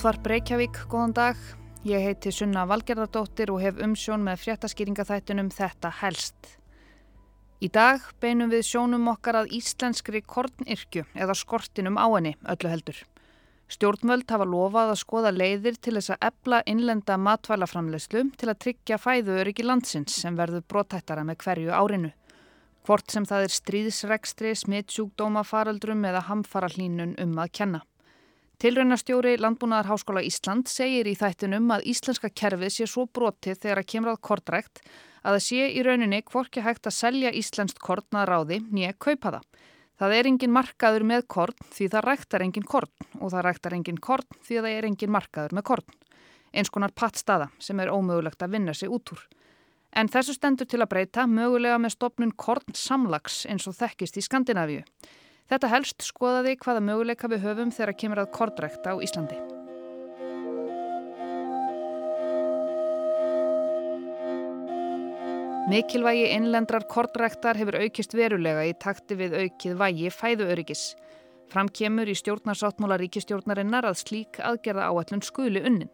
Útvarp Reykjavík, góðan dag. Ég heiti Sunna Valgerðardóttir og hef umsjón með fréttaskýringaþættunum Þetta helst. Í dag beinum við sjónum okkar að íslenskri kornirkju eða skortinum á henni öllu heldur. Stjórnvöld hafa lofað að skoða leiðir til þess að ebla innlenda matvælaframleyslu til að tryggja fæðuöryggi landsins sem verður brotættara með hverju árinu. Hvort sem það er stríðsregstri, smittsjúkdóma faraldrum eða hamfara hlínun um að kenna. Tilraunastjóri Landbúnaðar Háskóla Ísland segir í þættinum að íslenska kerfið sé svo brotið þegar að kemur að kortrækt að það sé í rauninni hvorki hægt að selja íslenskt korn að ráði nýja kaupa það. Það er engin markaður með korn því það ræktar engin korn og það ræktar engin korn því það er engin markaður með korn. Eins konar pattstaða sem er ómögulegt að vinna sig út úr. En þessu stendur til að breyta mögulega með stopnun korn samlags eins og þekkist í Skandinavíu. Þetta helst skoðaði hvaða möguleika við höfum þegar kemur að kordrækt á Íslandi. Mikilvægi innlendrar kordræktar hefur aukist verulega í takti við aukið vægi fæðuöryggis. Framkemur í stjórnarsáttmóla ríkistjórnarinnar að slík aðgerða áallun skuli unnin.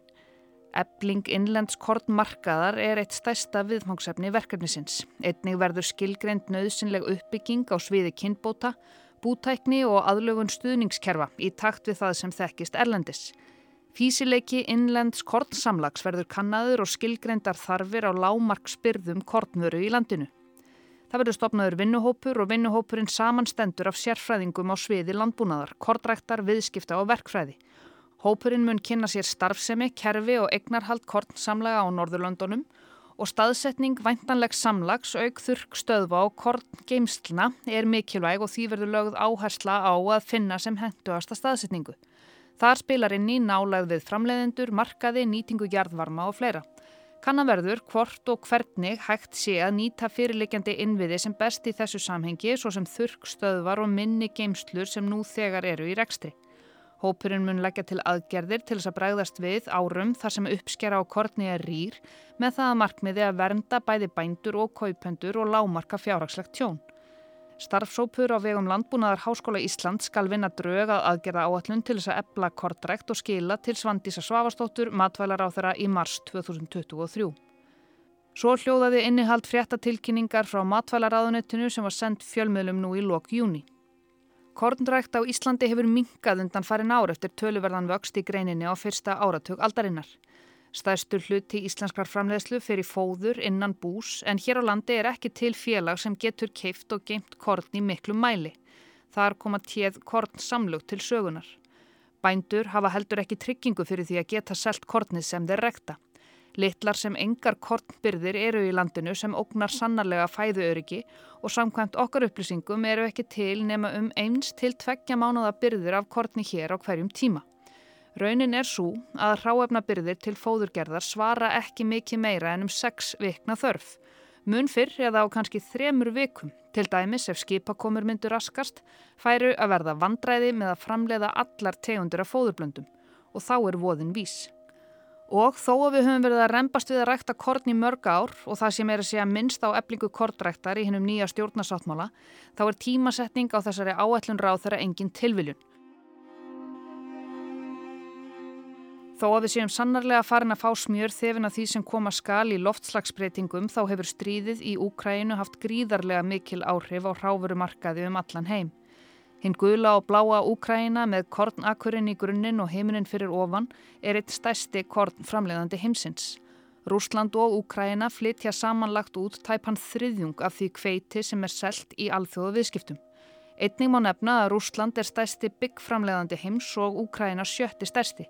Ebling innlends kortmarkaðar er eitt stærsta viðfangsefni verkefnisins. Einnig verður skilgreynd nöðsynleg uppbygging á sviði kynbóta bútækni og aðlögun stuðningskerfa í takt við það sem þekkist erlendis. Físileiki innlends kornsamlags verður kannaður og skilgreyndar þarfir á lámarkspyrðum kornvöru í landinu. Það verður stopnaður vinnuhópur og vinnuhópurinn samanstendur af sérfræðingum á sviði landbúnaðar, kortræktar, viðskipta og verkfræði. Hópurinn mun kynna sér starfsemi, kerfi og egnarhald kornsamlaga á Norðurlöndunum og staðsetning væntanlegs samlags auk þurrk stöðva og korn geimsluna er mikilvæg og því verður lögð áhersla á að finna sem henduasta staðsetningu. Þar spilar inn í nálag við framleiðendur, markaði, nýtingu jarðvarma og fleira. Kannaverður hvort og hvernig hægt sé að nýta fyrirlikjandi innviði sem best í þessu samhengi svo sem þurrk stöðvar og minni geimslur sem nú þegar eru í rekstri. Hópurinn mun leggja til aðgerðir til þess að bregðast við árum þar sem uppskera á kortni er rýr með það að markmiði að vernda bæði bændur og kaupendur og lámarka fjárhagslegt tjón. Starfsópur á vegum landbúnaðar Háskóla Ísland skal vinna drög að aðgerða áallun til þess að ebla kortrekt og skila til Svandísa Svavastóttur matvælar á þeirra í mars 2023. Svo hljóðaði innihald fréttatilkynningar frá matvælaráðunettinu sem var sendt fjölmiðlum nú í lok júni. Kornrækt á Íslandi hefur minkað undan farin ár eftir töluverðan vöxt í greininni á fyrsta áratug aldarinnar. Stærstur hluti íslenskar framleiðslu fyrir fóður innan bús en hér á landi er ekki til félag sem getur keift og geimt korn í miklu mæli. Þar koma téð korn samlug til sögunar. Bændur hafa heldur ekki tryggingu fyrir því að geta selt kornið sem þeir rekta. Littlar sem engar kornbyrðir eru í landinu sem ógnar sannarlega fæðuöryggi og samkvæmt okkar upplýsingum eru ekki til nema um eins til tveggja mánuða byrðir af korni hér á hverjum tíma. Raunin er svo að ráefnabyrðir til fóðurgerðar svara ekki mikið meira en um sex vikna þörf. Mun fyrr eða á kannski þremur vikum, til dæmis ef skipakomur myndur raskast, færu að verða vandræði með að framleiða allar tegundur af fóðurblöndum og þá er voðin vís. Og þó að við höfum verið að reymbast við að rækta korn í mörg ár og það sem er að segja minnst á eblingu kornræktar í hennum nýja stjórnarsáttmála, þá er tímasetning á þessari áætlun ráð þeirra engin tilviljun. Þó að við séum sannarlega farin að fá smjör þefin að því sem koma skal í loftslagsbreytingum þá hefur stríðið í Úkrænu haft gríðarlega mikil áhrif á hráfurumarkaði um allan heim. Hinn gula og bláa Úkræna með kornakurinn í grunninn og heiminin fyrir ofan er eitt stæsti kornframleiðandi heimsins. Rúsland og Úkræna flytja samanlagt út tæpan þriðjung af því kveiti sem er selt í alþjóðu viðskiptum. Einning má nefna að Rúsland er stæsti byggframleiðandi heims og Úkræna sjötti stæsti.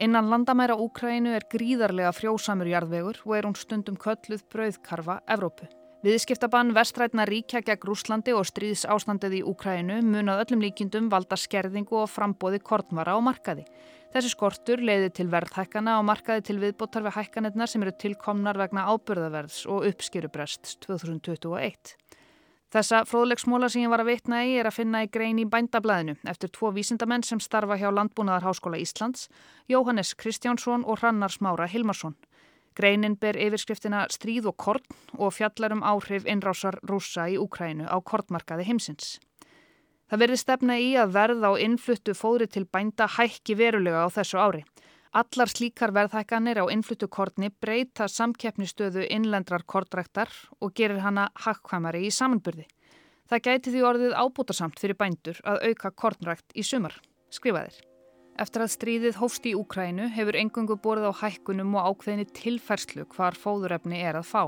Innan landamæra Úkrænu er gríðarlega frjósamur jarðvegur og er hún stundum kölluð brauðkarfa Evrópu. Viðskiptabann vestrætna ríkja gegn Rúslandi og stríðs ástandið í Úkrænu mun að öllum líkindum valda skerðingu og frambóði kortmara á markaði. Þessi skortur leiði til verðhækkana á markaði til viðbóttar við hækkanirnar sem eru tilkomnar vegna ábyrðaverðs og uppskýrubrest 2021. Þessa fróðlegsmóla sem ég var að vitna í er að finna í grein í bændablaðinu eftir tvo vísindamenn sem starfa hjá Landbúnaðarháskóla Íslands, Jóhannes Kristjánsson og Hrannar Smára Hilmarsson. Greinin ber yfirskriftina Stríð og korn og fjallar um áhrif innrásar rúsa í Úkrænu á kornmarkaði heimsins. Það verði stefna í að verð á innfluttu fóðri til bænda hækki verulega á þessu ári. Allar slíkar verðhækkanir á innfluttu kortni breyta samkeppnistöðu innlendrar kortræktar og gerir hana hakkvæmari í samanburði. Það gæti því orðið ábútasamt fyrir bændur að auka kortrækt í sumar, skrifaðir. Eftir að stríðið hófst í Úkrænu hefur engungu borðið á hækkunum og ákveðinni tilfærslu hvar fóðurefni er að fá.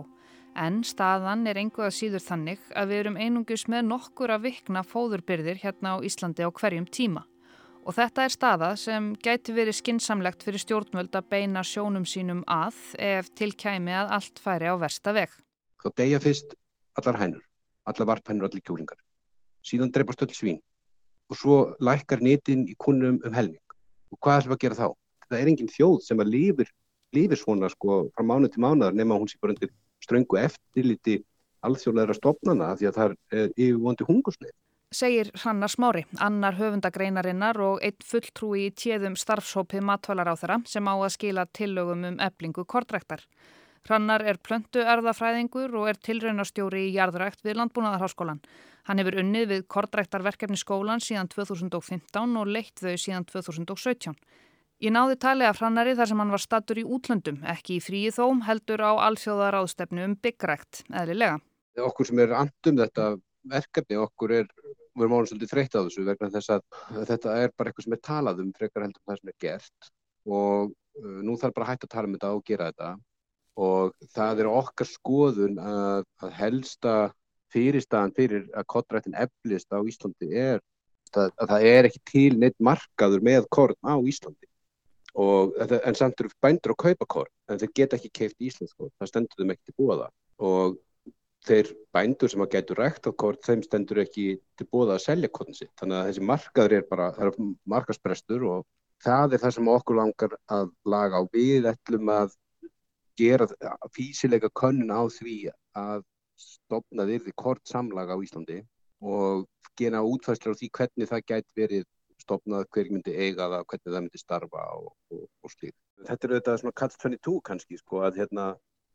En staðan er enguða síður þannig að við erum einungus með nokkur að vikna fóðurbyrðir hérna á Íslandi á hverjum tíma. Og þetta er staða sem gæti verið skinsamlegt fyrir stjórnvöld að beina sjónum sínum að ef tilkæmi að allt færi á versta veg. Þá degja fyrst allar hænur, allar varphænur, allir kjólingar. Síðan dreipast öll svín og svo lækkar netin í kunnum um helming. Og hvað ætlum við að gera þá? Það er engin þjóð sem að lifir, lifir svona sko frá mánu til mánuðar nema hún sé bara undir ströngu eftirliti alþjóðleira stopnana því að það er yfirvondi hungursleif. Segir Hrannar Smári, annar höfundagreinarinnar og einn fulltrúi í tjeðum starfshópið matvalar á þeirra sem á að skila tillögum um eblingu kortræktar. Hrannar er plöntu erðafræðingur og er tilraunastjóri í jarðrækt við Landbúnaðarháskólan. Hann hefur unnið við kortræktarverkefni skólan síðan 2015 og leitt þau síðan 2017. Ég náði tali af hrannari þar sem hann var stattur í útlöndum, ekki í fríi þó, heldur á alþjóðar ástefnu um byggrækt, eðlilega. Okkur sem er andum þetta verkefni, okkur er, við erum ánum svolítið þreytt á þessu vegna þess að þetta er bara eitthvað sem er talað um frekar heldur það sem er gert og uh, nú þarf bara að hætta að tala um þetta og gera þetta og það er okkar skoðun að, að helsta fyrirstaðan fyrir að kottrættin eflist á Íslandi er að, að það er ekki til neitt markaður með korn á Íslandi. Og, en samt eru bændur að kaupa korn en þeir geta ekki keift íslensk korn. Það stendur þeim ekki til bóða og þeir bændur sem að getur rækt á korn þeim stendur ekki til bóða að selja korn sitt. Þannig að þessi markaður er bara það er markasprestur og það er það sem okkur langar að laga á. Við ætlum að gera físilega könnun á því að stopna þyrði kort samlaga á Íslandi og gena útfæslar á því hvernig það gæti verið stopnað, hver myndi eiga það, hvernig það myndi starfa og, og, og slíkt. Þetta er auðvitað svona catch 22 kannski sko að hérna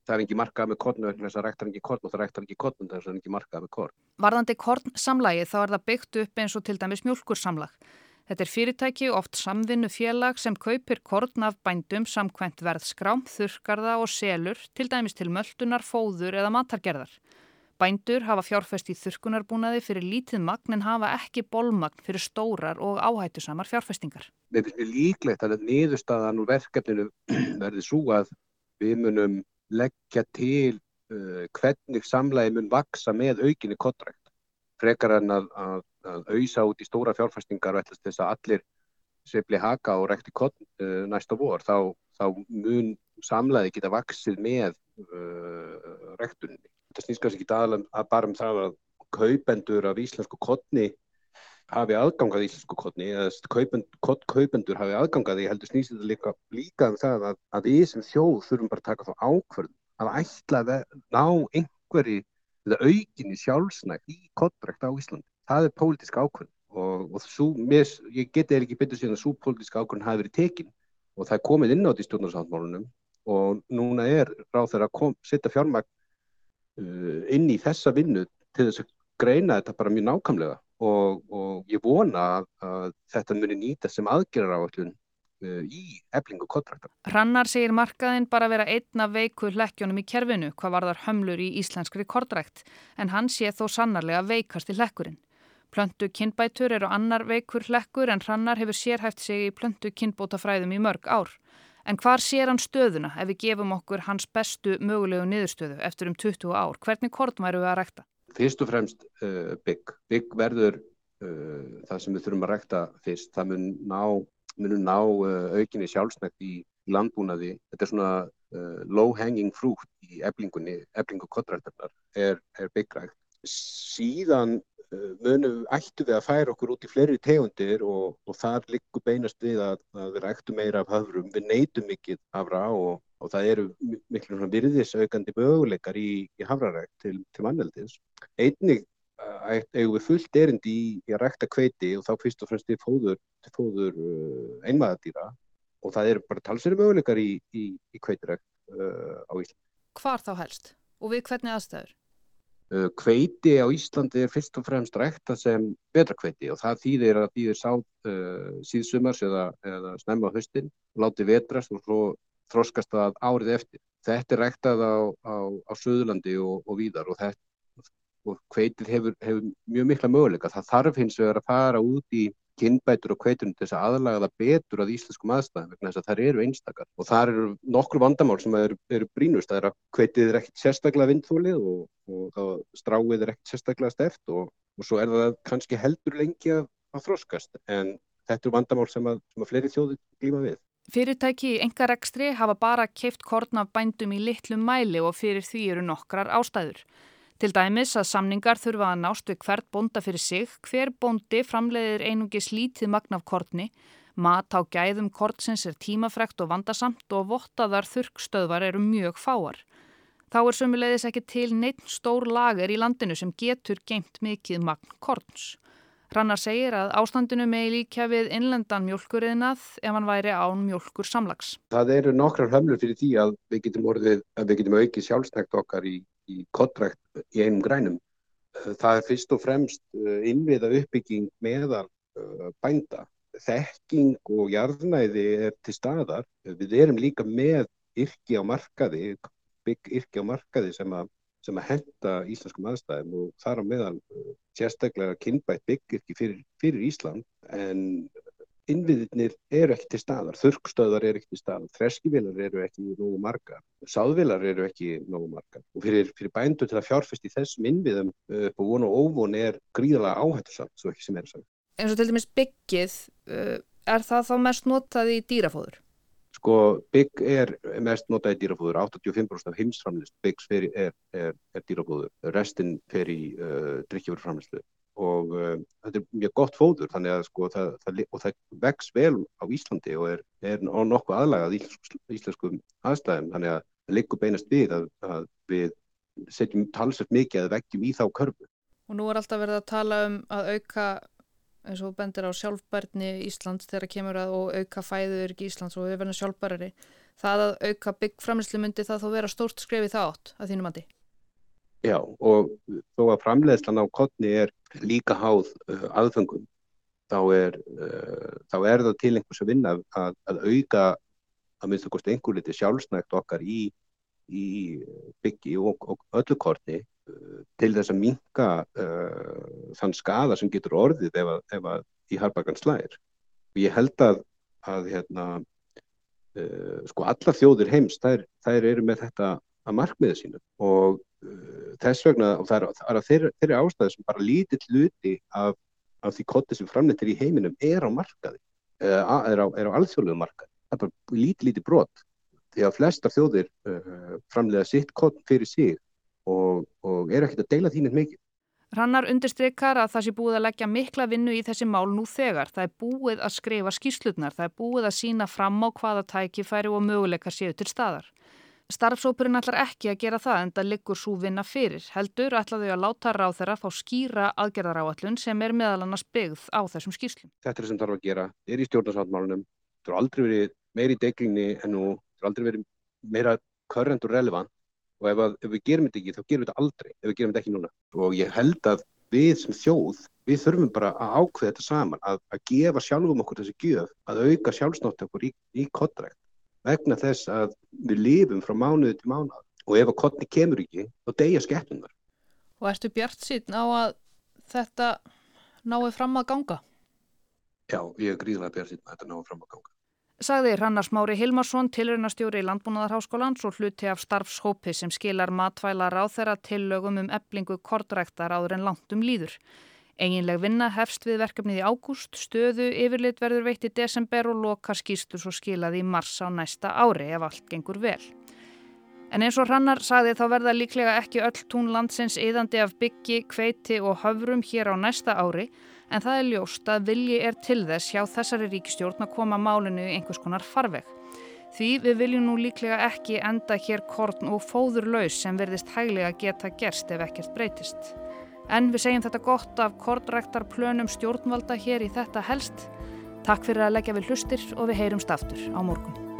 það er ekki markað með kornu vegna þess að rektar ekki korn og það rektar ekki korn og það er ekki markað með korn. Varðandi kornsamlagi þá er það byggt upp eins og til dæmis mjölkursamlag. Þetta er fyrirtæki oft samvinnu félag sem kaupir korn af bændum samkvæmt verðskrám, þurrkarða og selur til dæmis til möldunar, fóður eða matargerðar. Bændur hafa fjárfest í þurkunarbúnaði fyrir lítið magn en hafa ekki bólmagn fyrir stórar og áhættusamar fjárfestingar. Finnst mér líklegt að niðurstaðan úr verkefninu verði svo að við munum leggja til uh, hvernig samlægi mun vaksa með aukinni kontrækt. Frekar en að, að, að auðsa út í stóra fjárfestingar og þess að allir sefli haka og rekti kont uh, næsta vor. Þá, þá mun samlægi geta vaksið með uh, rektunni þetta snýst kannski ekki aðalega að bara um það að kaupendur af íslensku kodni hafi aðgangað íslensku kodni eða kaupend, kod, kaupendur hafi aðgangað því heldur snýst þetta líka, líka um það að, að við sem þjóð þurfum bara að taka þá ákvörðum að ætla að ná einhverji eða aukinni sjálfsnægt í kodbrekt á Íslandi. Það er pólitísk ákvörð og, og svo, mér, ég geti ekki betur síðan að svo pólitísk ákvörðin hafi verið tekin og það er komið inn á því stjórnarsáttmálunum og núna er ráð þeirra að setja fjármagn Uh, inn í þessa vinnu til þess að greina þetta bara mjög nákvæmlega og, og ég vona að, þetta muni nýta sem aðgerðar á öllun uh, í eblingu kontraktar. Hrannar segir markaðinn bara vera einna veiku hlekkjónum í kerfinu hvað var þar hömlur í íslenskri kortrækt en hann sé þó sannarlega veikast í hlekkurinn. Plöntu kinnbætur eru annar veikur hlekkur en Hrannar hefur sérhæft sig í plöntu kinnbótafræðum í mörg ár. En hvar sér hann stöðuna ef við gefum okkur hans bestu mögulegu niðurstöðu eftir um 20 ár? Hvernig kort væru við að rækta? Fyrst og fremst uh, bygg. Bygg verður uh, það sem við þurfum að rækta fyrst. Það mun ná, mun ná uh, aukinni sjálfsnægt í landbúnaði. Þetta er svona uh, low hanging fruit í eblingunni, eblingu kottræktarnar er, er byggrækt. Síðan munum ættu við að færa okkur út í fleiri tegundir og, og þar liggur beinast við að, að við ættu meira af höfrum, við neytum mikið hafra og, og það eru miklu virðisaukandi möguleikar í, í hafrarækt til, til mannveldis. Einnig eigum við fullt erind í, í að rækta kveiti og þá fyrst og fremst til fóður, fóður uh, einmaðardýra og það eru bara talsverði möguleikar í, í kveitirækt uh, á Íslandi. Hvar þá helst og við hvernig aðstæður? Kveiti á Íslandi er fyrst og fremst rækta sem betra kveiti og það þýðir að þýðir sátt uh, síðsumars eða, eða snemma höstin, láti vetrast og svo þroskast það árið eftir. Þetta er ræktað á, á, á Suðurlandi og, og víðar og, þetta, og kveitið hefur, hefur mjög mikla möguleika. Það þarf hins vegar að fara út í kynbætur og kveitunum til þess að aðlaga það betur að íslenskum aðstæðum vegna þess að það eru einstakar og það eru nokkur vandamál sem eru, eru brínust það er að kveitið er ekkert sérstaklega vindfólið og, og stráið er ekkert sérstaklega steft og, og svo er það kannski heldur lengi að, að þróskast en þetta eru vandamál sem að, sem að fleiri þjóði glíma við. Fyrirtæki í engarekstri hafa bara keift korn af bændum í litlum mæli og fyrir því eru nokkrar ástæður. Til dæmis að samningar þurfa að nást við hvert bonda fyrir sig, hver bondi framleiðir einungi slítið magnaf kortni, mat á gæðum kortsins er tímafrekt og vandasamt og vottaðar þurkstöðvar eru mjög fáar. Þá er sömulegðis ekki til neitt stór lager í landinu sem getur geimt mikið magn korns. Rannar segir að ástandinu með líka við innlendan mjölkuriðnað ef hann væri án mjölkur samlags. Það eru nokkrar hömlur fyrir því að við getum, orðið, að við getum aukið sjálfsnægt okkar í í kottrækt í einum grænum. Eh, það er fyrst og fremst eh, innviða uppbygging meðal eh, bænda. Þekking og jarðnæði er til staðar. Við erum líka með yrki á markaði, bygg yrki á markaði sem að, sem að henda íslenskum aðstæðum og þar á meðal sérstaklega kynbætt byggirki fyrir, fyrir Ísland en innviðinir eru ekki til staðar, þurkstöðar eru ekki til staðar, þreskivilar eru ekki nógu margar, sáðvilar eru ekki nógu margar og fyrir, fyrir bændu til að fjárfest í þessum innviðum uh, på von og óvon er gríðalega áhættusamt, svo ekki sem er saman. En svo til dæmis byggið, uh, er það þá mest notað í dýrafóður? Sko bygg er mest notað í dýrafóður, 85% af heimsframlist byggs er, er, er dýrafóður, restinn fer í uh, drikkjafurframlistu og uh, þetta er mjög gott fóður þannig að sko það, það, það vex vel á Íslandi og er, er nokkuð aðlagað íslenskum, aðstæðum þannig að það liggur beinast við að, að við setjum talsett mikið að veggjum í þá körfu. Og nú er alltaf verið að tala um að auka eins og bendir á sjálfbærni Íslands þegar kemur að og auka fæður í Íslands og við verðum sjálfbærari. Það að auka byggframlislu myndi það þó vera stórt skref í það átt að þínum andi? Já og þó að framleiðslan á kottni er líka háð uh, aðfengum þá er, uh, þá er það til einhvers að vinna að, að auka að minnst okkur einhver liti sjálfsnægt okkar í, í byggi og, og öllu kortni uh, til þess að minka uh, þann skada sem getur orðið ef að, ef að í harbagan slæðir. Og ég held að, að hérna, uh, sko alla þjóðir heims þær, þær eru með þetta að markmiða sínu og þess vegna, og það er, er þeirri, þeirri ástæði sem bara lítið hluti af, af því kotti sem framleitir í heiminum er á markaði, er á, á alþjóðlegu markaði, það er bara lítið lítið brot því að flestar þjóðir uh, framleiða sitt kott fyrir sig og, og er ekkert að deila þínir mikið. Rannar undirstreykar að það sé búið að leggja mikla vinnu í þessi mál nú þegar. Það er búið að skrifa skýrslutnar, það er búið að sína fram á hvaða tækifæri og möguleikar séu til staðar. Starfsópurinn ætlar ekki að gera það en það liggur svo vinna fyrir. Heldur ætlaðu að láta ráð þeirra fá skýra aðgerðaráallun sem er meðal annars byggð á þessum skýrslum. Þetta er sem þarf að gera, er í stjórnarsáttmálunum, það er aldrei verið meiri deglinni en nú, það er aldrei verið meira current og relevant og ef, að, ef við gerum þetta ekki þá gerum við þetta aldrei, ef við gerum þetta ekki núna. Og ég held að við sem þjóð, við þurfum bara að ákveða þetta saman, að, að gefa sjálfum okkur þessi gjöf, að auka sjálfsnátt vegna þess að við lifum frá mánuði til mánuð og ef að kottni kemur ekki þá deyja skeppunar. Og ertu bjart síðan á að þetta náðu fram að ganga? Já, ég er gríðlega bjart síðan að þetta náðu fram að ganga. Sagði Rannars Mári Hilmarsson, tilröðnastjóri í Landbúnaðarháskólans og hluti af starfshópi sem skilar matvæla ráð þeirra tillögum um eblingu kortræktar áður en langt um líður. Eginleg vinna hefst við verkefnið í ágúst, stöðu yfirlit verður veitt í desember og loka skýstur svo skilaði í mars á næsta ári ef allt gengur vel. En eins og Hrannar sagði þá verða líklega ekki öll tún landsins yðandi af byggi, kveiti og höfrum hér á næsta ári en það er ljóst að vilji er til þess hjá þessari ríkistjórn að koma málinu í einhvers konar farveg. Því við viljum nú líklega ekki enda hér korn og fóður laus sem verðist hæglega geta gerst ef ekkert breytist. En við segjum þetta gott af kortræktar plönum stjórnvalda hér í þetta helst. Takk fyrir að leggja við hlustir og við heyrumst aftur á morgun.